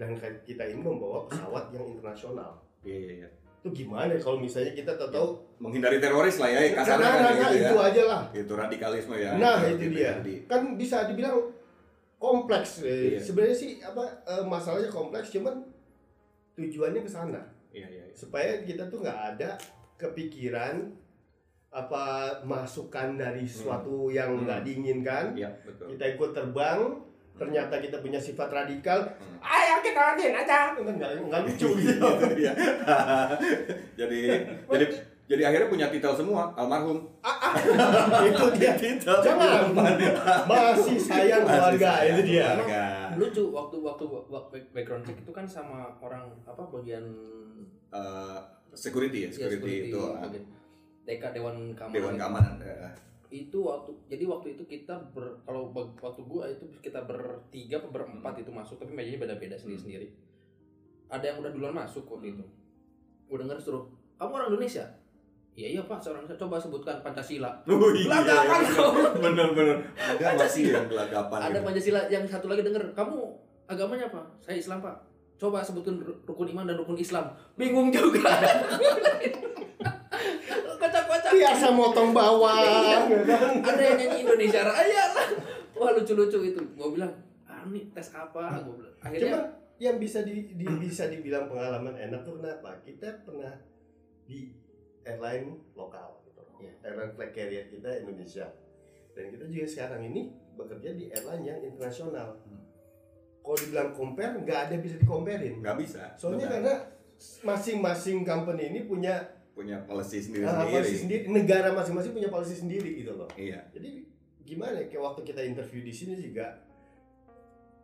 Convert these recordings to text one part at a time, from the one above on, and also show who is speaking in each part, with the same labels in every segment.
Speaker 1: dan kita ini membawa pesawat yang internasional
Speaker 2: Iya iya iya.
Speaker 1: itu gimana kalau misalnya kita tahu
Speaker 2: Menghindari teroris lah ya, kasarnya kan gitu ya.
Speaker 1: itu aja lah
Speaker 2: Itu radikalisme ya.
Speaker 1: nah itu dia
Speaker 2: jadi.
Speaker 1: kan bisa dibilang kompleks eh.
Speaker 2: Iya.
Speaker 1: sebenarnya sih apa eh, masalahnya kompleks cuman tujuannya ke sana
Speaker 2: Iya iya. iya.
Speaker 1: supaya kita tuh nggak ada kepikiran apa masukan dari yang
Speaker 2: Hmm.
Speaker 1: nggak diinginkan
Speaker 2: Iya betul.
Speaker 1: kita ikut terbang ternyata kita punya sifat radikal
Speaker 2: Hmm.
Speaker 1: ayo kita lakuin aja nggak nggak lucu gitu
Speaker 2: Itu dia. jadi jadi jadi akhirnya punya titel semua almarhum.
Speaker 1: itu dia
Speaker 2: Titel.
Speaker 1: jangan masih sayang keluarga itu dia
Speaker 2: keluarga.
Speaker 3: lucu waktu waktu waktu background check itu kan sama orang apa bagian
Speaker 2: Eh, security ya,
Speaker 3: ya,
Speaker 2: security, itu ah,
Speaker 3: TK Dewan Keamanan
Speaker 2: Dewan. Keamanan. eh,
Speaker 3: itu waktu jadi waktu itu kita ber kalau waktu gua itu kita bertiga atau berempat itu masuk tapi mejanya beda-beda sendiri-sendiri ada yang udah duluan masuk waktu itu. Gua denger suruh kamu orang Indonesia? Iya iya pak seorang Indonesia. Coba sebutkan Pancasila.
Speaker 2: Oh iya.
Speaker 3: Gelagapan kau.
Speaker 2: Bener-bener. Ada masih yang gelagapan.
Speaker 3: ada
Speaker 2: gitu.
Speaker 3: Pancasila yang satu lagi denger kamu agamanya apa? Saya Islam pak. Coba sebutkan ru- rukun iman dan rukun Islam. Bingung juga kocak-kocak
Speaker 1: biasa motong bawang ya kan?
Speaker 3: ada yang nyanyi Indonesia Raya lah wah lucu-lucu itu gue bilang ah ini tes apa gue bilang
Speaker 1: Cuma
Speaker 3: akhirnya
Speaker 1: yang bisa di, di- bisa dibilang pengalaman enak tuh kenapa? Kita pernah di airline lokal gitu.
Speaker 3: Iya.
Speaker 1: Airline flag carrier kita Indonesia. Dan kita juga sekarang ini bekerja di airline yang internasional.
Speaker 2: Hmm.
Speaker 1: Kalau dibilang compare, nggak ada yang bisa dikomparin.
Speaker 2: nggak bisa.
Speaker 1: Soalnya
Speaker 2: Benar.
Speaker 1: karena masing-masing company ini punya
Speaker 2: punya policy sendiri
Speaker 1: ah,
Speaker 2: sendiri.
Speaker 1: policy sendiri, negara masing-masing punya policy sendiri gitu loh.
Speaker 2: Iya.
Speaker 1: Jadi gimana ya, kayak waktu kita interview di sini juga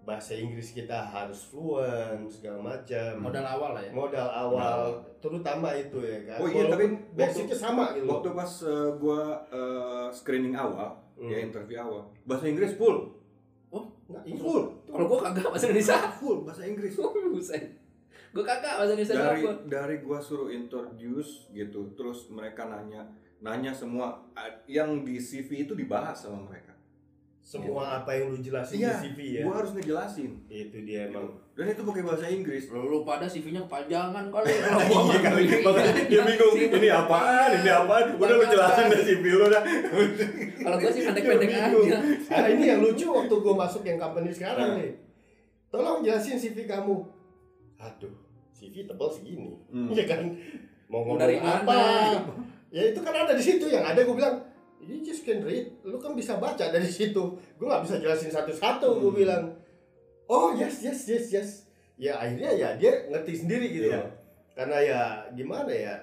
Speaker 1: bahasa Inggris kita harus fluent segala macam.
Speaker 3: modal awal lah ya
Speaker 1: Modal awal terutama itu ya kan.
Speaker 2: Oh iya,
Speaker 1: Walaupun
Speaker 2: tapi
Speaker 1: basicnya sama gitu.
Speaker 2: Waktu pas eh, gua eh, screening awal,
Speaker 1: Hmm.
Speaker 2: ya interview awal, bahasa Inggris full.
Speaker 1: Nah, iya.
Speaker 2: Full.
Speaker 3: kalau gue kagak bahasa Indonesia
Speaker 2: Full bahasa Inggris.
Speaker 3: gue kagak bahasa Indonesia
Speaker 2: dari
Speaker 3: apa
Speaker 2: dari gua suruh introduce gitu terus mereka nanya nanya semua yang di CV itu dibahas sama mereka.
Speaker 1: Semua apa yang lu jelasin
Speaker 2: Iya,
Speaker 1: di CV ya.
Speaker 2: gua harus ngejelasin.
Speaker 1: Itu dia emang.
Speaker 2: dan itu pakai bahasa Inggris.
Speaker 3: Lu pada CV-nya kepanjangan kali kalau gua
Speaker 2: Iya
Speaker 3: mah
Speaker 2: kali, dia bingung ini apaan, ini apaan, udah lu jelasin dari CV lu dah.
Speaker 3: kalau gue sih pendek-pendek aja.
Speaker 1: Nah, ini yang lucu waktu gue masuk yang company sekarang
Speaker 2: Nah.
Speaker 1: nih. Tolong jelasin CV kamu. Aduh, CV tebal segini.
Speaker 2: Hmm.
Speaker 1: Iya kan? Mau ngomong
Speaker 3: Dari
Speaker 1: apa?
Speaker 3: mana?
Speaker 1: Ya itu kan ada di situ yang ada gue bilang, you just can read, lu kan bisa baca dari situ. Gue nggak bisa jelasin satu-satu. Gue
Speaker 2: Hmm.
Speaker 1: bilang, oh yes yes yes yes. Ya akhirnya ya dia ngerti sendiri gitu. Loh. Karena ya gimana ya?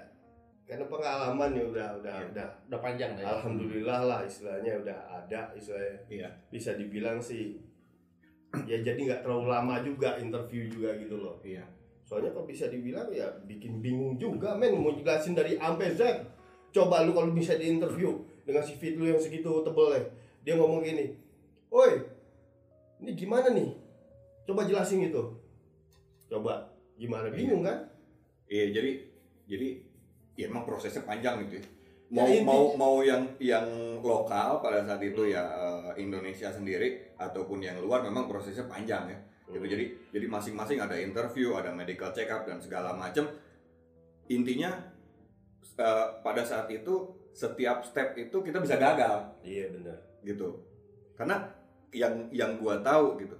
Speaker 1: Karena pengalaman ya udah udah
Speaker 2: Iya.
Speaker 1: udah
Speaker 3: udah panjang lah ya
Speaker 1: Alhamdulillah lah istilahnya udah ada istilahnya
Speaker 2: Iya.
Speaker 1: bisa dibilang sih ya jadi nggak terlalu lama juga interview juga gitu loh
Speaker 2: Iya.
Speaker 1: Soalnya kalau bisa dibilang ya bikin bingung juga men. Mau jelasin dari A sampai Z. Coba lu kalau bisa di interview dengan CV lu yang segitu tebel ya dia ngomong gini oi ini gimana nih? Coba jelasin gitu. Coba. Gimana?
Speaker 2: Iya.
Speaker 1: bingung kan?
Speaker 2: Iya, jadi jadi ya emang prosesnya panjang gitu ya.
Speaker 1: Ya,
Speaker 2: Mau
Speaker 1: inti-
Speaker 2: mau mau yang yang lokal pada saat itu ya eh, Indonesia sendiri ataupun yang luar memang prosesnya panjang ya. Gitu. Jadi jadi masing-masing ada interview, ada medical check up dan segala macam. Intinya eh, pada saat itu setiap step itu kita bisa gagal
Speaker 1: iya benar
Speaker 2: gitu. Karena yang yang gua tahu gitu.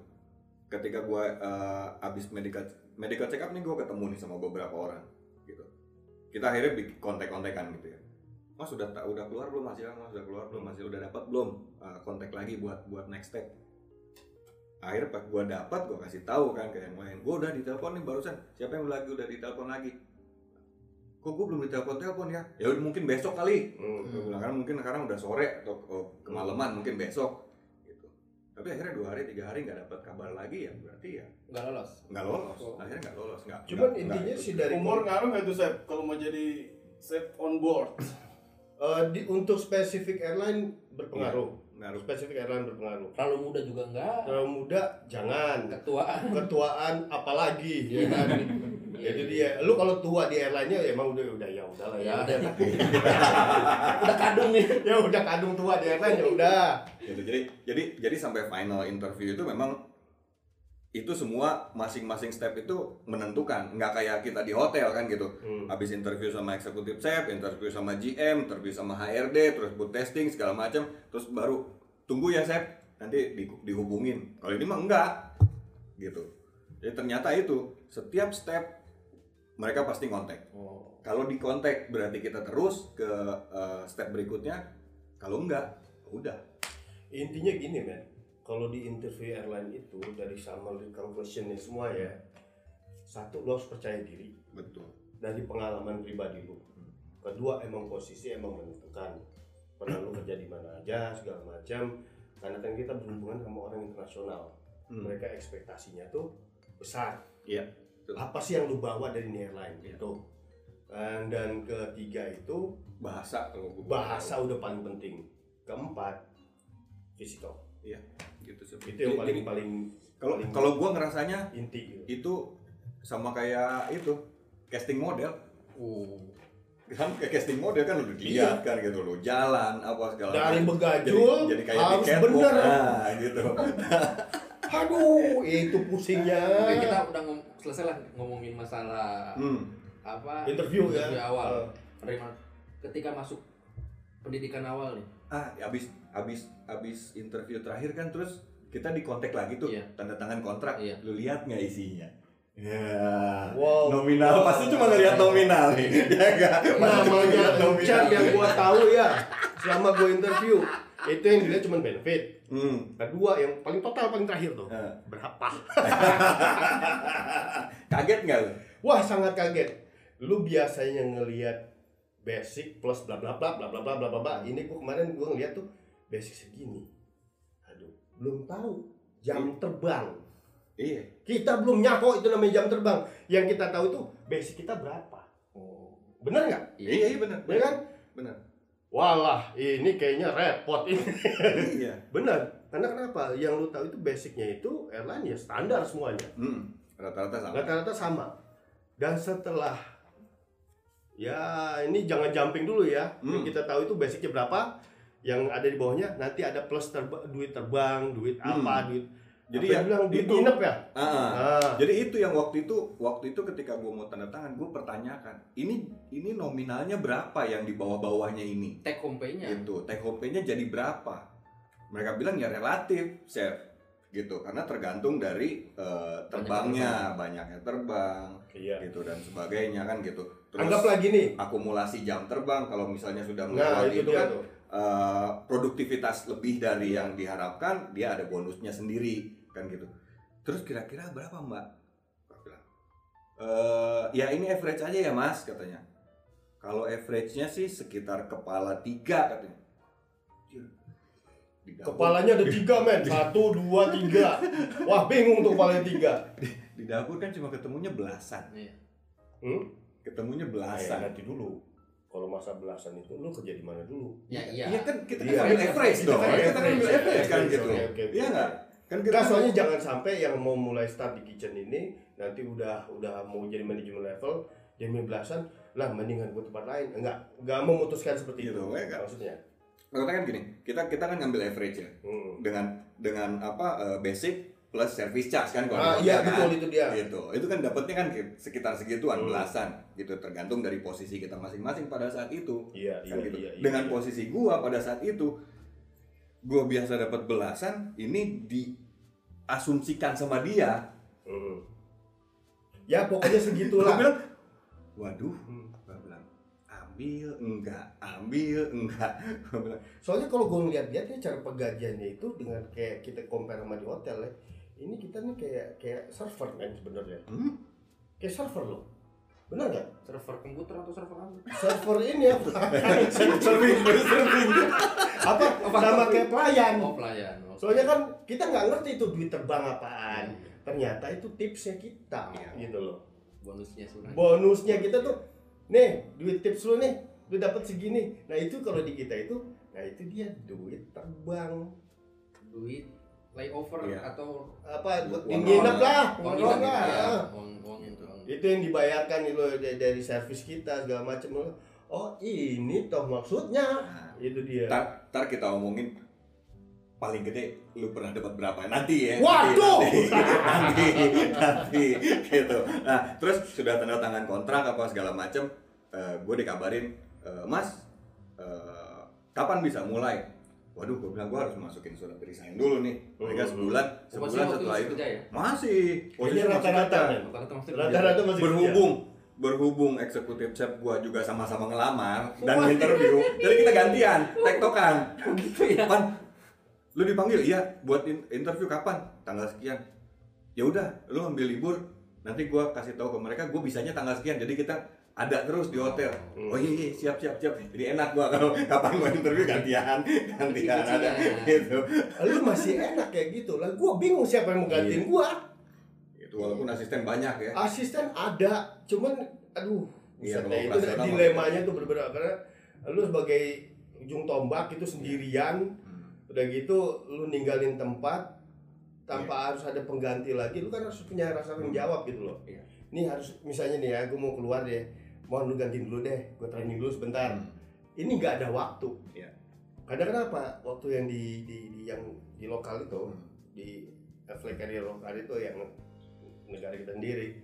Speaker 2: Ketika gua eh, abis medical medical check up nih gua ketemu nih sama beberapa orang gitu. Kita akhirnya bikin kontak-kontakan gitu ya. Mas udah udah keluar belum hasilnya? Mas udah keluar belum? Masih udah dapat belum? Eh, kontak lagi buat buat next step. Akhirnya pas gua dapat gua kasih tahu kan ke yang lain. Gua udah ditelepon nih barusan. Siapa yang lagi udah ditelepon lagi? Kok gua belum ditelepon telepon ya? Ya udah mungkin besok kali.
Speaker 1: Hmm.
Speaker 2: Gue bilang kan mungkin sekarang udah sore atau oh, kemalaman mungkin besok gitu. Tapi akhirnya dua hari tiga hari nggak dapat kabar lagi ya berarti ya
Speaker 3: nggak lolos
Speaker 2: nggak lolos.
Speaker 3: Oh.
Speaker 2: Akhirnya nggak lolos nggak.
Speaker 1: cuman
Speaker 2: nggak-
Speaker 1: intinya sih dari
Speaker 4: Umur ngaruh nggak tuh Sep kalau mau jadi safe on board?
Speaker 1: Eh, di, untuk spesifik airline berpengaruh.
Speaker 2: Ngaruh.
Speaker 1: Spesifik airline berpengaruh.
Speaker 3: terlalu muda juga enggak
Speaker 1: Terlalu muda jangan.
Speaker 3: ketuaan
Speaker 1: Ketuaan apalagi ya kan. Jadi dia, lu kalau tua di airline-nya ya emang udah udah ya udahlah ya.
Speaker 3: ya udah udah kadung nih
Speaker 1: ya udah kadung tua di airline ya udah.
Speaker 2: Gitu. Jadi jadi jadi sampai final interview itu memang itu semua masing-masing step itu menentukan. Nggak kayak kita di hotel kan gitu.
Speaker 1: Hmm.
Speaker 2: habis interview sama eksekutif chef interview sama GM interview sama HRD terus buat testing segala macam. Terus baru tunggu ya chef. Nanti di- dihubungin. Kalau ini mah enggak gitu. Jadi ternyata itu setiap step mereka pasti kontak.
Speaker 3: Oh.
Speaker 2: kalau di kontak berarti kita terus ke eh, step berikutnya. Kalau enggak udah.
Speaker 1: Intinya gini men, kalau di interview airline itu dari summary conclusionnya semua ya, satu lo harus percaya diri
Speaker 2: betul
Speaker 1: dari pengalaman pribadi lo. Kedua emang posisi emang menentukan pernah lo kerja di mana aja segala macam. Karena kan kita berhubungan sama orang internasional,
Speaker 2: Hmm.
Speaker 1: mereka ekspektasinya tuh besar.
Speaker 2: Iya, betul.
Speaker 1: Apa sih yang lo bawa dari airline
Speaker 2: Iya.
Speaker 1: itu? Dan, dan ketiga itu
Speaker 2: bahasa
Speaker 1: bahasa udah paling penting. Keempat, physical.
Speaker 2: gitu sih
Speaker 1: Itu yang paling
Speaker 2: Jadi,
Speaker 1: paling
Speaker 2: kalau
Speaker 1: paling
Speaker 2: kalau gua ngerasanya
Speaker 1: inti gitu.
Speaker 2: itu sama kayak itu casting model
Speaker 3: Uh.
Speaker 2: kan kayak casting model kan udah dilihat kan gitu loh jalan apa segala
Speaker 1: Iya. Dari begajul
Speaker 2: jadi, jadi kayak
Speaker 1: harus
Speaker 2: di catwalk.
Speaker 1: bener.
Speaker 2: nah gitu
Speaker 1: Aduh, itu pusingnya.
Speaker 3: Oke, kita udah ngom selesai lah ngomongin masalah
Speaker 2: hmm.
Speaker 3: apa
Speaker 1: Interview ya.
Speaker 3: awal.
Speaker 1: Uh.
Speaker 3: Ketika masuk pendidikan awal nih.
Speaker 2: Ah habis habis habis interview terakhir kan terus kita dikontak lagi tuh
Speaker 3: Iya.
Speaker 2: tanda tangan kontrak
Speaker 3: Iya.
Speaker 2: lu lihat nggak isinya ya
Speaker 1: Wow.
Speaker 2: nominal pasti cuma ngeliat nominal nih ya enggak
Speaker 1: Namanya Encan yang gua tahu ya selama gua interview itu yang dilihat cuma benefit.
Speaker 2: hmm.
Speaker 1: Kedua yang paling total paling terakhir tuh
Speaker 2: Eh,
Speaker 1: berapa?
Speaker 2: kaget nggak lu
Speaker 1: Wah sangat kaget. Lu biasanya ngelihat basic plus bla bla bla bla bla bla bla bla bla. Ini gua kemarin gua ngeliat tuh basic segini. Aduh, belum tahu jam terbang.
Speaker 2: iya
Speaker 1: Kita belum nyako itu namanya jam terbang. Yang kita tahu itu basic kita berapa.
Speaker 3: Oh.
Speaker 1: Bener nggak?
Speaker 2: iya iya benar
Speaker 1: Ya kan?
Speaker 2: benar
Speaker 1: Walah, ini kayaknya repot ini.
Speaker 2: iya
Speaker 1: Bener. Karena kenapa? Yang lu tahu itu basicnya itu airline ya standar semuanya.
Speaker 2: hmm. rata-rata sama
Speaker 1: Rata-rata sama. Dan setelah ya ini jangan jumping dulu ya.
Speaker 2: Hmm.
Speaker 1: Yang kita tahu itu basicnya berapa. Yang ada di bawahnya nanti ada plus terba- duit terbang, duit apa,
Speaker 2: Hmm.
Speaker 1: duit.
Speaker 2: Jadi
Speaker 1: apa
Speaker 2: ya,
Speaker 1: yang bilang duit
Speaker 2: itu.
Speaker 1: nginep ya.
Speaker 2: Ah.
Speaker 1: Nah,
Speaker 2: Jadi itu yang waktu itu waktu itu ketika gue mau tanda tangan gue pertanyakan ini ini nominalnya berapa yang di bawah-bawahnya ini
Speaker 3: Take home pay-nya.
Speaker 2: gitu take home pay-nya jadi berapa mereka bilang ya relatif chef gitu karena tergantung dari eh, terbangnya banyaknya terbang
Speaker 1: iya.
Speaker 2: gitu dan sebagainya kan gitu terus
Speaker 1: Anggaplah gini.
Speaker 2: akumulasi jam terbang kalau misalnya sudah
Speaker 1: Nah,
Speaker 2: melewati
Speaker 1: itu
Speaker 2: itu kan
Speaker 1: tuh.
Speaker 2: eh, produktivitas lebih dari yang diharapkan dia ada bonusnya sendiri kan gitu terus kira-kira berapa mbak "Eh, ya ini average aja ya mas katanya kalau average-nya sih sekitar kepala tiga katanya. Di
Speaker 1: Kepalanya ada tiga men. Satu, dua, tiga. Wah bingung tuh kepalanya tiga.
Speaker 2: di dapur kan cuma ketemunya belasan
Speaker 3: Iya.
Speaker 1: Hmm?
Speaker 2: ketemunya belasan
Speaker 1: nanti dulu. Kalau masa belasan itu lu kerja di mana dulu?
Speaker 3: Ya iya.
Speaker 2: Iya kan kita
Speaker 1: Iya.
Speaker 2: kan ambil average
Speaker 1: Kita
Speaker 2: dong.
Speaker 1: kan
Speaker 2: Kita kan ambil average kan gitu. Iya enggak? Kan kita
Speaker 1: soalnya jangan sampai yang mau mulai start di kitchen ini nanti udah udah mau jadi manajemen level dia belasan lah mendingan gue tempat lain enggak enggak memutuskan seperti
Speaker 2: Gitu,
Speaker 1: itu
Speaker 2: enggak.
Speaker 1: Maksudnya
Speaker 2: kan gini, kita kita kan ngambil average ya
Speaker 1: Hmm.
Speaker 2: dengan dengan apa eh, basic plus service charge kan kalau
Speaker 1: ah iya
Speaker 2: hotel
Speaker 1: betul
Speaker 2: kan.
Speaker 1: itu dia
Speaker 2: Gitu. Itu kan dapatnya kan sekitar segituan
Speaker 1: Hmm.
Speaker 2: belasan gitu tergantung dari posisi kita masing-masing pada saat itu.
Speaker 1: iya iya
Speaker 2: Kan gitu.
Speaker 1: iya, iya
Speaker 2: dengan
Speaker 1: iya.
Speaker 2: posisi gua pada saat itu gua biasa dapat belasan, ini diasumsikan sama dia.
Speaker 1: Hmm. ya pokoknya
Speaker 2: Gua
Speaker 1: segitulah
Speaker 2: bilang, waduh,
Speaker 1: Hmm.
Speaker 2: Ambil enggak, ambil enggak.
Speaker 1: Soalnya kalau gue ngeliat dia nih cara pegajiannya itu dengan kayak kita compare sama di hotel ya ini kita nih kayak kayak server kan sebenarnya
Speaker 2: hmm?
Speaker 1: kayak server loh benar nggak
Speaker 3: Server komputer atau server apa?
Speaker 1: server ini ya
Speaker 2: serving, serving.
Speaker 1: apa sama kayak pelayan
Speaker 3: Oh pelayan. Oh.
Speaker 1: Soalnya kan kita nggak ngerti itu duit terbang apaan.
Speaker 3: Iya.
Speaker 1: Ternyata itu tipsnya kita,
Speaker 2: Iya.
Speaker 1: gitu loh.
Speaker 3: bonusnya sebenarnya.
Speaker 1: Bonusnya kita tuh, nih duit tips lu nih, lu dapat segini. Nah itu kalau di kita itu, nah itu dia duit terbang.
Speaker 3: duit layover
Speaker 2: Iya.
Speaker 3: atau
Speaker 1: Apa buat
Speaker 2: Uang
Speaker 1: nginep lah,
Speaker 3: uang
Speaker 1: uang lah.
Speaker 3: ya, uang uang itu.
Speaker 1: Itu yang dibayarkan itu dari, servis kita segala macam. Oh ini toh maksudnya,
Speaker 2: Nah,
Speaker 1: itu dia.
Speaker 2: Ntar, ntar kita omongin paling gede lu pernah dapat berapa nanti ya
Speaker 1: Waduh!
Speaker 2: nanti nanti, nanti gitu nah terus sudah tanda tangan kontrak apa segala macem gue dikabarin "Eh, mas eh, kapan bisa mulai? Waduh gue bilang gue harus masukin surat resign dulu nih. Mereka
Speaker 1: Hmm.
Speaker 2: sebulan
Speaker 3: Masih
Speaker 2: sebulan setelah
Speaker 3: masih
Speaker 2: itu.
Speaker 3: ya?
Speaker 2: masih. Posisi
Speaker 1: rata-rata men.
Speaker 3: Rata-rata masih
Speaker 2: berhubung berhubung eksekutif chef gua juga sama-sama ngelamar dan interview jadi kita gantian tektokan.
Speaker 3: Gitu ya.
Speaker 2: pan lu dipanggil? Iya buat in- interview kapan? Tanggal sekian. Ya udah lu ambil libur nanti gua kasih tahu ke mereka gua bisanya tanggal sekian jadi kita ada terus di hotel
Speaker 1: Hmm.
Speaker 2: oh iya, iya siap siap siap jadi enak gua kalau kapan gua interview gantian gantian ada gitu
Speaker 1: Lu masih enak kayak gitu lah. Gua bingung siapa yang mau gantiin gua.
Speaker 2: itu walaupun asisten banyak ya
Speaker 1: Asisten ada, cuman aduh,
Speaker 2: Iya,
Speaker 1: deh, itu dilemanya tuh berbeda karena lu sebagai ujung tombak itu sendirian,
Speaker 2: Hmm.
Speaker 1: udah gitu lu ninggalin tempat tanpa harus ada pengganti lagi, lu kan harus punya rasa tanggung jawab gitu loh.
Speaker 2: Iya.
Speaker 1: Ini harus misalnya nih ya, gue mau keluar deh, mohon lu gantiin dulu deh, gue training dulu sebentar.
Speaker 2: Hmm.
Speaker 1: Ini nggak ada waktu.
Speaker 2: Iya.
Speaker 1: Karena kenapa? Waktu yang di, di, di yang di lokal itu,
Speaker 2: Hmm.
Speaker 1: di flag carrier lokal itu yang negara kita sendiri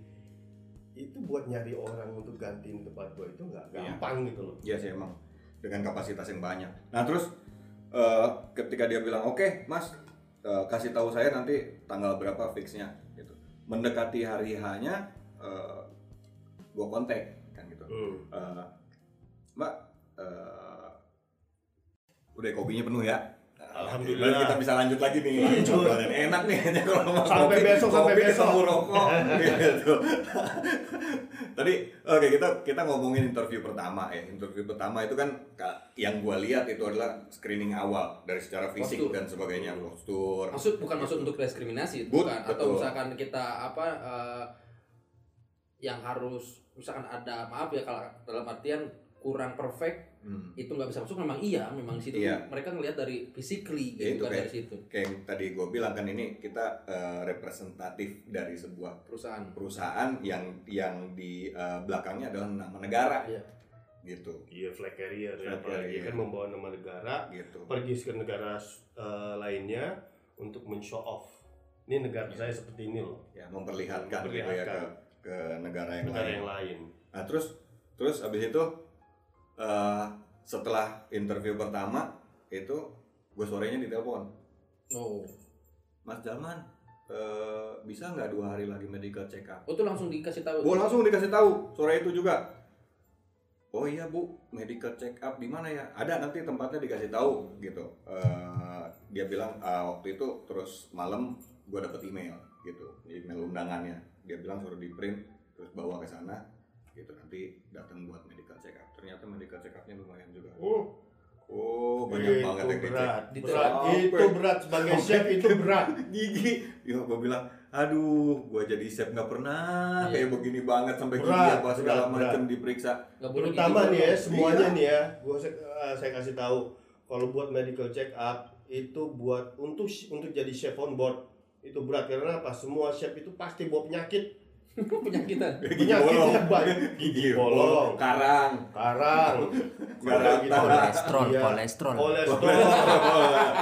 Speaker 1: itu buat nyari orang untuk gantiin tempat gue itu nggak
Speaker 2: Iya.
Speaker 1: gampang gitu loh.
Speaker 2: Iya sih emang dengan kapasitas yang banyak. Nah terus eh, ketika dia bilang oke mas eh, kasih tahu saya nanti tanggal berapa fixnya gitu. Mendekati hari hanya eh, gua kontak gitu. Eh, Mbak eh, udah kopinya penuh ya.
Speaker 1: Alhamdulillah.
Speaker 2: Kita bisa lanjut lagi nih.
Speaker 1: Lanjut.
Speaker 2: Enak nih kalau mau
Speaker 1: Sampai
Speaker 2: kopi,
Speaker 1: besok, sampai
Speaker 2: kopi
Speaker 1: besok.
Speaker 2: ketemu rokok gitu. Tadi oke kita kita ngomongin interview pertama ya. Interview pertama itu kan ka- yang gua lihat itu adalah screening awal dari secara fisik
Speaker 3: Postur.
Speaker 2: dan sebagainya, postur.
Speaker 3: Maksud bukan maksud untuk diskriminasi,
Speaker 2: But,
Speaker 3: bukan. Atau
Speaker 2: betul.
Speaker 3: misalkan kita apa eh, yang harus misalkan ada maaf ya kalau dalam artian kurang perfect
Speaker 2: Hmm.
Speaker 3: itu nggak bisa masuk memang iya memang di situ
Speaker 2: Iya.
Speaker 3: mereka ngelihat dari physically
Speaker 2: Ya,
Speaker 3: gitu
Speaker 2: itu
Speaker 3: kan
Speaker 2: kayak-
Speaker 3: dari situ
Speaker 2: Kayak yang tadi gue bilang kan ini kita eh, representatif dari sebuah
Speaker 3: perusahaan
Speaker 2: perusahaan yang yang di eh, belakangnya adalah nama negara
Speaker 3: Iya.
Speaker 2: gitu
Speaker 1: Iya flag carrier
Speaker 2: Flag
Speaker 1: apalagi
Speaker 2: carrier.
Speaker 1: kan membawa nama negara
Speaker 2: gitu
Speaker 1: pergi ke negara eh, lainnya untuk men-show off. Ini negara saya seperti ini loh.
Speaker 2: ya memperlihatkan, gitu ya ke
Speaker 1: Memperlihatkan.
Speaker 2: Ke negara yang
Speaker 1: Negara
Speaker 2: lain.
Speaker 1: yang lain.
Speaker 2: nah terus terus abis itu eh, setelah interview pertama itu gue sorenya ditelepon.
Speaker 3: Oh.
Speaker 2: Mas Jalman eh, bisa nggak dua hari lagi medical check up
Speaker 3: oh itu langsung dikasih tahu?
Speaker 2: Gue langsung dikasih tahu sore itu juga. Oh iya bu medical check up di mana ya? Ada nanti tempatnya dikasih tahu gitu. Eh, dia bilang "Ah, waktu itu terus malam gue dapet email gitu email undangannya dia bilang suruh di print terus bawa ke sana gitu. Nanti datang buat medical check up. Ternyata medical check upnya lumayan juga.
Speaker 1: Oh,
Speaker 2: oh banyak
Speaker 1: itu
Speaker 2: banget yang
Speaker 1: berat.
Speaker 3: Detail.
Speaker 1: berat. Itu berat. Sebagai chef itu berat.
Speaker 2: gigi. Ya gue bilang aduh gue jadi chef nggak pernah.
Speaker 3: Iya.
Speaker 2: kayak begini banget sampai gigi
Speaker 1: Berat,
Speaker 2: apa segala macam diperiksa.
Speaker 1: Terutama
Speaker 3: gitu
Speaker 1: nih ya, semuanya
Speaker 2: Iya.
Speaker 1: nih ya, gua saya, eh, saya kasih tahu kalau buat medical check up itu buat untuk untuk jadi chef on board itu berat karena apa? Semua chef itu pasti bawa penyakit.
Speaker 3: penyakitan
Speaker 2: gigi
Speaker 1: Penyakit
Speaker 2: bolong gigi
Speaker 1: bolong.
Speaker 2: karang
Speaker 1: Karang,
Speaker 2: Karang.
Speaker 1: gitu.
Speaker 5: kolesterol
Speaker 1: Iya.
Speaker 5: kolesterol
Speaker 1: kolesterol.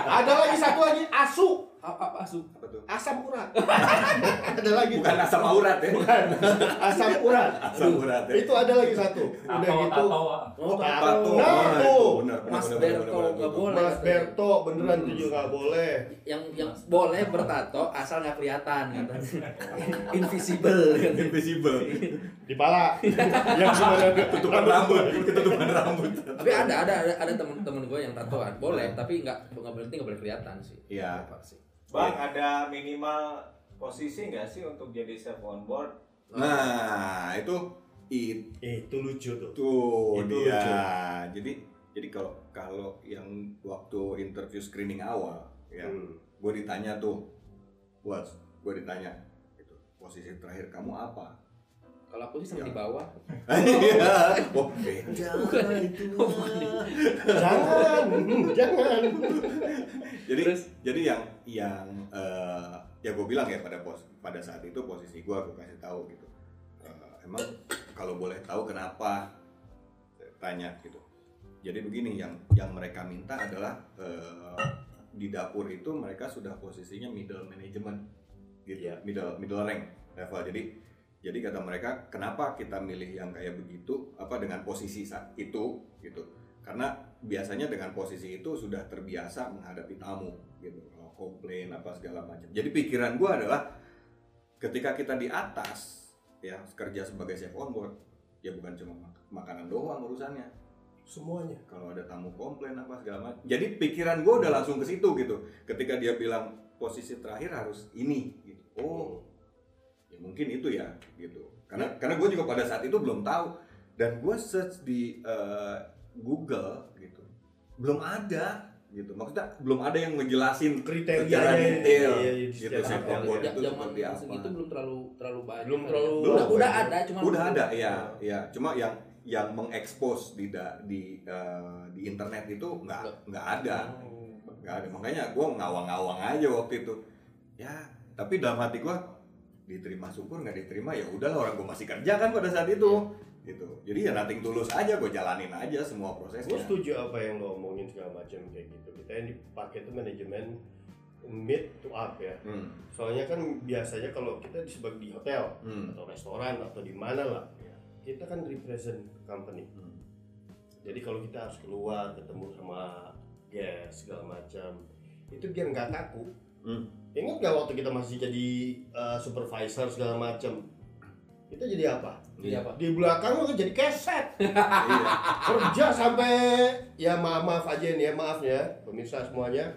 Speaker 1: Ada lagi satu lagi asu,
Speaker 3: apa apa asu
Speaker 2: apa tuh
Speaker 1: asam urat. Ada lagi
Speaker 2: bukan
Speaker 1: tuh.
Speaker 2: asam aurat ya
Speaker 1: Bukan. Asam urat.
Speaker 2: asam urat ya
Speaker 1: Itu ada lagi satu. Udah gitu.
Speaker 3: oh
Speaker 1: Apa
Speaker 3: tato?
Speaker 2: Nah, itu
Speaker 1: tuh.
Speaker 2: benar
Speaker 3: Mas Berto nggak
Speaker 2: benar.
Speaker 3: boleh
Speaker 1: Mas. Berto beneran itu juga nggak boleh.
Speaker 3: yang yang boleh bertato asal nggak kelihatan katanya invisible
Speaker 2: invisible
Speaker 1: Di pala. Yang gimana?
Speaker 2: tutupan rambut ketutupan rambut
Speaker 3: tapi ada ada ada, ada temen-temen gue yang tatoan boleh tapi nggak nggak berarti nggak boleh kelihatan sih
Speaker 2: Iya.
Speaker 3: Sih
Speaker 6: Bang, ada minimal posisi nggak sih untuk jadi chef on board?
Speaker 2: nah itu itu
Speaker 1: Itu lucu tuh.
Speaker 2: Tuh
Speaker 1: Itu
Speaker 2: dia.
Speaker 1: lucu.
Speaker 2: Jadi jadi kalau kalau yang waktu interview screening awal ya,
Speaker 1: Hmm.
Speaker 2: gue ditanya tuh, buat gue ditanya itu posisi terakhir kamu apa?
Speaker 3: kalau aku sih sama
Speaker 2: Ya.
Speaker 3: di bawah
Speaker 2: Iya. oh beda itu.
Speaker 1: Jangan, hmm, jangan.
Speaker 2: jadi
Speaker 3: Terus?
Speaker 2: jadi yang yang eh, ya gue bilang ya pada pos pada saat itu posisi gue aku kasih tahu gitu. Eh, emang kalau boleh tahu kenapa tanya gitu. Jadi begini yang yang mereka minta adalah eh, di dapur itu mereka sudah posisinya middle management gitu
Speaker 1: Iya.
Speaker 2: middle middle rank level jadi jadi kata mereka kenapa kita milih yang kayak begitu apa dengan posisi saat itu gitu karena biasanya dengan posisi itu sudah terbiasa menghadapi tamu gitu komplain apa segala macam. Jadi pikiran gua adalah ketika kita di atas ya kerja sebagai chef on board ya bukan cuma mak- makanan doang urusannya.
Speaker 1: Semuanya.
Speaker 2: Kalau ada tamu komplain apa segala macam. Jadi pikiran gue udah langsung ke situ gitu. Ketika dia bilang posisi terakhir harus ini gitu. Oh ya mungkin itu ya gitu. Karena karena gue juga pada saat itu belum tahu. Dan gue search di eh, Google gitu. Belum ada gitu. Maksudnya belum ada yang ngejelasin
Speaker 1: Kriterianya,
Speaker 2: secara detail
Speaker 1: iya, iya,
Speaker 2: gitu
Speaker 1: secara
Speaker 2: chef
Speaker 1: detail,
Speaker 2: on board
Speaker 1: iya.
Speaker 2: itu seperti apa.
Speaker 3: segitu belum terlalu terlalu banyak
Speaker 1: Belum
Speaker 3: kali
Speaker 1: terlalu-
Speaker 3: ya. udah,
Speaker 1: belum.
Speaker 3: udah ada cuma
Speaker 2: udah ada ya ya cuma yang yang mengekspos di da- di eh, di internet itu nggak nggak. ada. Nggak ada. Makanya gue ngawang-ngawang aja waktu itu. Ya tapi dalam hati gue diterima syukur nggak diterima ya udahlah orang gue masih kerja kan pada saat itu gitu jadi ya nating tulus aja gue jalanin aja semua
Speaker 1: gue
Speaker 2: prosesnya
Speaker 1: setuju apa yang lo omongin segala macam kayak gitu kita yang dipakai itu manajemen mid to up ya
Speaker 2: hmm.
Speaker 1: soalnya kan biasanya kalau kita di sebagai di hotel
Speaker 2: Hmm.
Speaker 1: atau restoran atau di mana lah ya, kita kan represent company
Speaker 2: Hmm.
Speaker 1: jadi kalau kita harus keluar ketemu sama guest segala macam itu biar nggak kaku
Speaker 2: Hmm.
Speaker 1: ingat nggak waktu kita masih jadi uh, supervisor segala macam kita jadi apa?
Speaker 3: Iya, Pak.
Speaker 1: di belakang lo jadi keset.
Speaker 2: Iya.
Speaker 1: kerja sampai ya maaf maaf aja nih ya maaf ya pemirsa semuanya.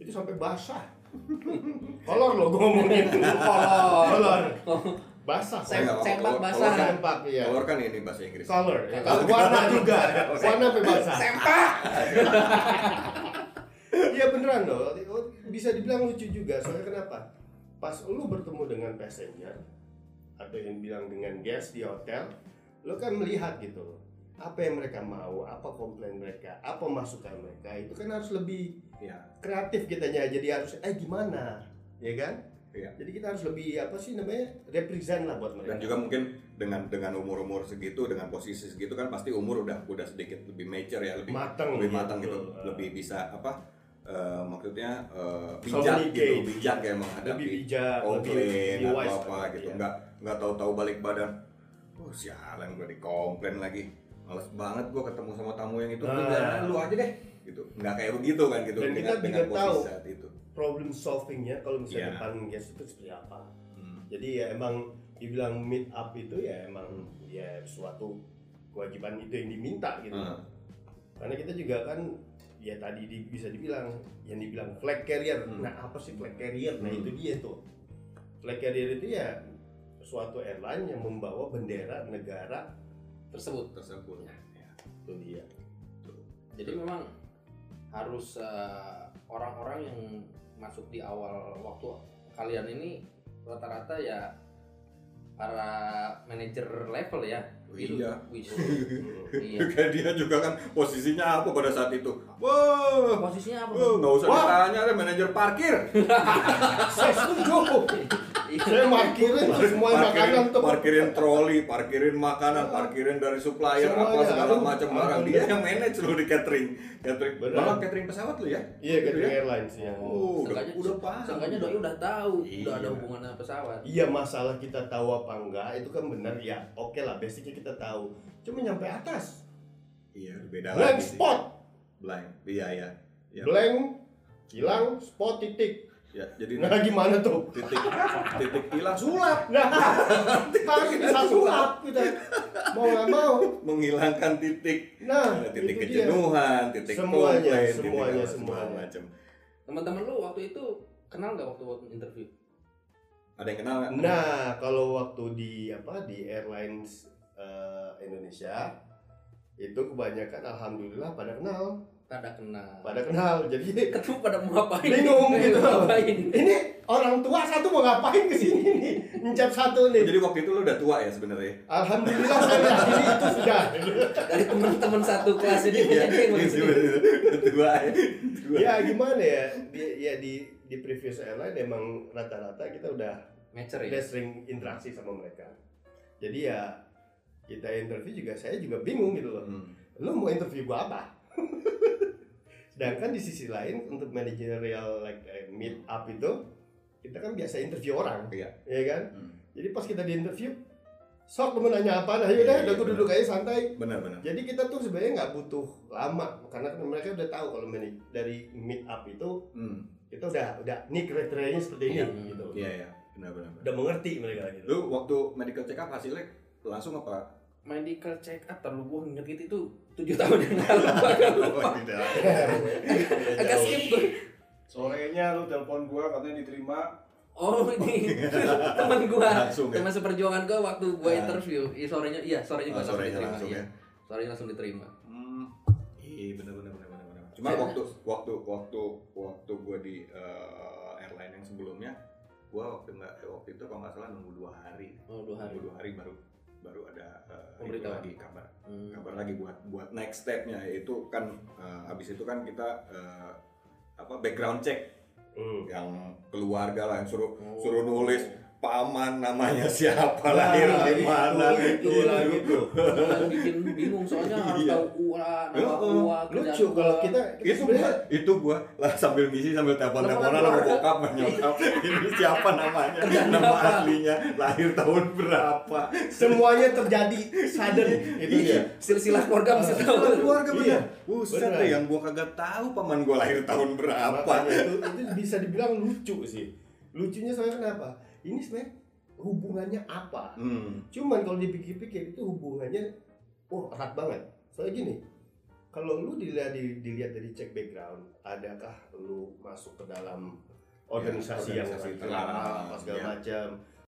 Speaker 1: Itu sampai basah. Kolor lo gue ngomongin. Kolor. Kolor basah.
Speaker 3: Sem- sempak basah.
Speaker 1: sempak ya
Speaker 2: Color kan ini bahasa Inggris.
Speaker 1: Color ya. Kalau warna juga. Warna sampai basah.
Speaker 3: Sempak.
Speaker 1: Iya beneran loh. Bisa dibilang lucu juga. Soalnya kenapa? Pas lu bertemu dengan passenger atau yang bilang dengan guest di hotel lu kan melihat gitu apa yang mereka mau, apa komplain mereka, apa masukan mereka itu kan harus lebih
Speaker 2: Iya.
Speaker 1: kreatif kitanya jadi harus eh gimana? Ya kan?
Speaker 2: Iya.
Speaker 1: jadi kita harus lebih apa sih namanya represent lah buat mereka.
Speaker 2: dan juga mungkin dengan dengan umur umur segitu dengan posisi segitu kan pasti umur udah udah sedikit lebih mature ya lebih
Speaker 1: matang
Speaker 2: lebih
Speaker 1: ya,
Speaker 2: matang gitu. Lebih bisa apa eh, maksudnya eh, bijak gitu bijak ya menghadapi
Speaker 1: bijak
Speaker 2: komplain
Speaker 1: lebih
Speaker 2: apa
Speaker 1: lah,
Speaker 2: gitu
Speaker 1: iya.
Speaker 2: nggak nggak tahu tahu balik badan oh sialan gue dikomplain lagi males banget gue ketemu sama tamu yang itu
Speaker 1: Nah.
Speaker 2: Udah, lu aja deh gitu nggak kayak begitu kan gitu
Speaker 1: Dan
Speaker 2: dengan
Speaker 1: kita
Speaker 2: dengan
Speaker 1: juga tahu.
Speaker 2: saat itu
Speaker 1: problem solvingnya kalau misalnya
Speaker 2: Iya.
Speaker 1: depan guest itu seperti apa
Speaker 2: Hmm.
Speaker 1: jadi ya emang dibilang meet up itu ya emang ya suatu kewajiban itu yang diminta gitu
Speaker 2: Hmm.
Speaker 1: karena kita juga kan ya tadi di- bisa dibilang yang dibilang flag carrier.
Speaker 2: Hmm.
Speaker 1: nah apa sih flag carrier? Nah
Speaker 2: Hmm.
Speaker 1: itu dia tuh. Flag carrier itu ya suatu airline yang membawa bendera negara
Speaker 3: tersebut.
Speaker 2: Tersebut. Ya.
Speaker 1: itu dia.
Speaker 3: Jadi memang harus eh, orang-orang yang masuk di awal waktu kalian ini rata-rata ya para manajer level ya
Speaker 2: iya.
Speaker 3: iya
Speaker 2: Kayak dia juga kan posisinya apa pada saat itu? Wah,
Speaker 3: posisinya apa
Speaker 2: wah, nggak usah ditanya deh manajer parkir.
Speaker 1: saya setuju. Saya markirin semua makanan
Speaker 2: parkirin,
Speaker 1: tuh
Speaker 2: parkirin troli, parkirin makanan, parkirin dari supplier apa segala macam barang. Dia yang manage lu di catering, catering.
Speaker 1: Benar.
Speaker 2: Malah catering pesawat lu ya?
Speaker 1: iya
Speaker 2: Gitu
Speaker 1: catering
Speaker 2: ya?
Speaker 1: airlines ya
Speaker 2: Oh, udah, udah paham.
Speaker 3: Seenggaknya doi udah tahu udah ada
Speaker 2: Iya.
Speaker 3: hubungan sama pesawat
Speaker 1: Iya masalah kita tahu apa enggak itu kan benar ya oke lah basicnya kita tahu cuma nyampe atas
Speaker 2: Iya, beda
Speaker 1: blank
Speaker 2: lagi sih.
Speaker 1: spot
Speaker 2: Blank. Iya, iya. Iya.
Speaker 1: blank hilang spot titik
Speaker 2: Ya, jadi
Speaker 1: nah gimana tuh?
Speaker 2: titik titik hilang. Sulap.
Speaker 1: Nah harus bisa sulap kita. Mau nggak mau.
Speaker 2: Menghilangkan titik.
Speaker 1: Nah
Speaker 2: ada titik
Speaker 1: itu dia.
Speaker 2: kejenuhan, titik
Speaker 1: Semuanya,
Speaker 2: komplain, titik
Speaker 1: semuanya,
Speaker 2: segala
Speaker 1: semuanya.
Speaker 2: macam.
Speaker 3: teman-teman lu waktu itu kenal nggak waktu waktu interview?
Speaker 2: Ada yang kenal nggak?
Speaker 1: nah kalau waktu di apa di airlines eh, Indonesia itu kebanyakan alhamdulillah pada kenal
Speaker 3: pada kenal.
Speaker 1: Pada kenal jadi
Speaker 3: ketemu pada mau ngapain?
Speaker 1: Bingung gitu.
Speaker 3: Ngapain?
Speaker 1: Ini orang tua satu mau ngapain ke sini nih? Mencap satu nih.
Speaker 2: Jadi waktu itu lu udah tua ya sebenarnya.
Speaker 1: alhamdulillah saya yakin itu sudah.
Speaker 3: Dari teman-teman satu kelas ini punya dia yang
Speaker 2: gitu,
Speaker 3: begitu.
Speaker 2: tua ya.
Speaker 1: Ya gimana ya? Di ya di di previous airline emang rata-rata kita udah
Speaker 3: Matcher ya?
Speaker 1: sering interaksi sama mereka. Jadi ya kita interview juga saya juga bingung gitu loh.
Speaker 2: Hmm.
Speaker 1: lu mau interview gua apa Sedangkan di sisi lain untuk managerial like eh, meet up itu kita kan biasa interview orang,
Speaker 2: Iya.
Speaker 1: ya kan?
Speaker 2: Hmm.
Speaker 1: Jadi pas kita di interview, sok temen nanya apa, nah yaudah,
Speaker 2: Iya,
Speaker 1: udah aku
Speaker 2: iya,
Speaker 1: duduk aja santai.
Speaker 2: Benar-benar.
Speaker 1: Jadi kita tuh sebenarnya nggak butuh lama karena kan mereka udah tahu kalau dari meet up itu
Speaker 2: Hmm.
Speaker 1: kita udah udah nih kriterianya seperti ini
Speaker 3: Iya.
Speaker 1: gitu.
Speaker 2: Iya iya. Benar-benar.
Speaker 1: Udah mengerti mereka gitu.
Speaker 2: Lu waktu medical check up hasilnya langsung apa?
Speaker 3: Medical check up terlalu gue inget itu tujuh tahun yang lalu agak lupa
Speaker 2: Oh, tidak.
Speaker 3: agak skip gue
Speaker 4: Sorenya lu telepon gua katanya diterima.
Speaker 3: oh ini teman gua
Speaker 2: Langsung ya?
Speaker 3: teman seperjuangan gua waktu gua
Speaker 2: Ah.
Speaker 3: interview iya sorenya iya sorenya gua
Speaker 2: Oh,
Speaker 3: langsung
Speaker 2: sorenya
Speaker 3: diterima iya
Speaker 2: ya.
Speaker 3: sorenya langsung diterima
Speaker 2: Hmm. Iya benar benar benar benar benar. Cuma waktu waktu waktu waktu gua di eh, airline yang sebelumnya, gua waktu nggak waktu itu kalau nggak salah nunggu dua hari.
Speaker 3: oh dua hari
Speaker 2: Nunggu dua hari baru baru ada
Speaker 3: Pemberitahuan.
Speaker 2: lagi kabar
Speaker 3: Hmm.
Speaker 2: kabar lagi buat buat next stepnya yaitu kan eh, habis itu kan kita eh, apa background check
Speaker 1: Hmm.
Speaker 2: yang keluarga lah yang suruh
Speaker 3: Oh.
Speaker 2: suruh nulis paman namanya siapa
Speaker 1: Nah,
Speaker 2: lahir di mana
Speaker 1: itu
Speaker 2: gitu.
Speaker 1: lagi tuh.
Speaker 3: yang bikin bingung soalnya harus
Speaker 2: Iya.
Speaker 3: tahu uang nama uang
Speaker 1: Lucu kalau kita, kita
Speaker 2: itu gua itu gua lah sambil ngisi sambil telepon teleponan sama bokap sama nyokap ini siapa namanya nama aslinya lahir tahun berapa
Speaker 1: semuanya terjadi sudden itu
Speaker 2: Iya.
Speaker 3: silsilah keluarga mesti tahu
Speaker 2: Keluarga keluarga
Speaker 1: Iya.
Speaker 2: Buset deh yang gua kagak tahu paman gua lahir tahun berapa
Speaker 1: itu itu bisa dibilang lucu sih. Lucunya soalnya kenapa? Ini sebenarnya hubungannya apa?
Speaker 2: hmm.
Speaker 1: Cuman kalau dipikir-pikir itu hubungannya oh erat banget. Soalnya gini, kalau lu dilihat di- dilihat dari cek background, adakah lu masuk ke dalam organisasi
Speaker 2: Ya,
Speaker 1: yang
Speaker 2: organisasi
Speaker 1: terlarang
Speaker 2: terlarang,
Speaker 1: apa segala
Speaker 2: ya.
Speaker 1: macam?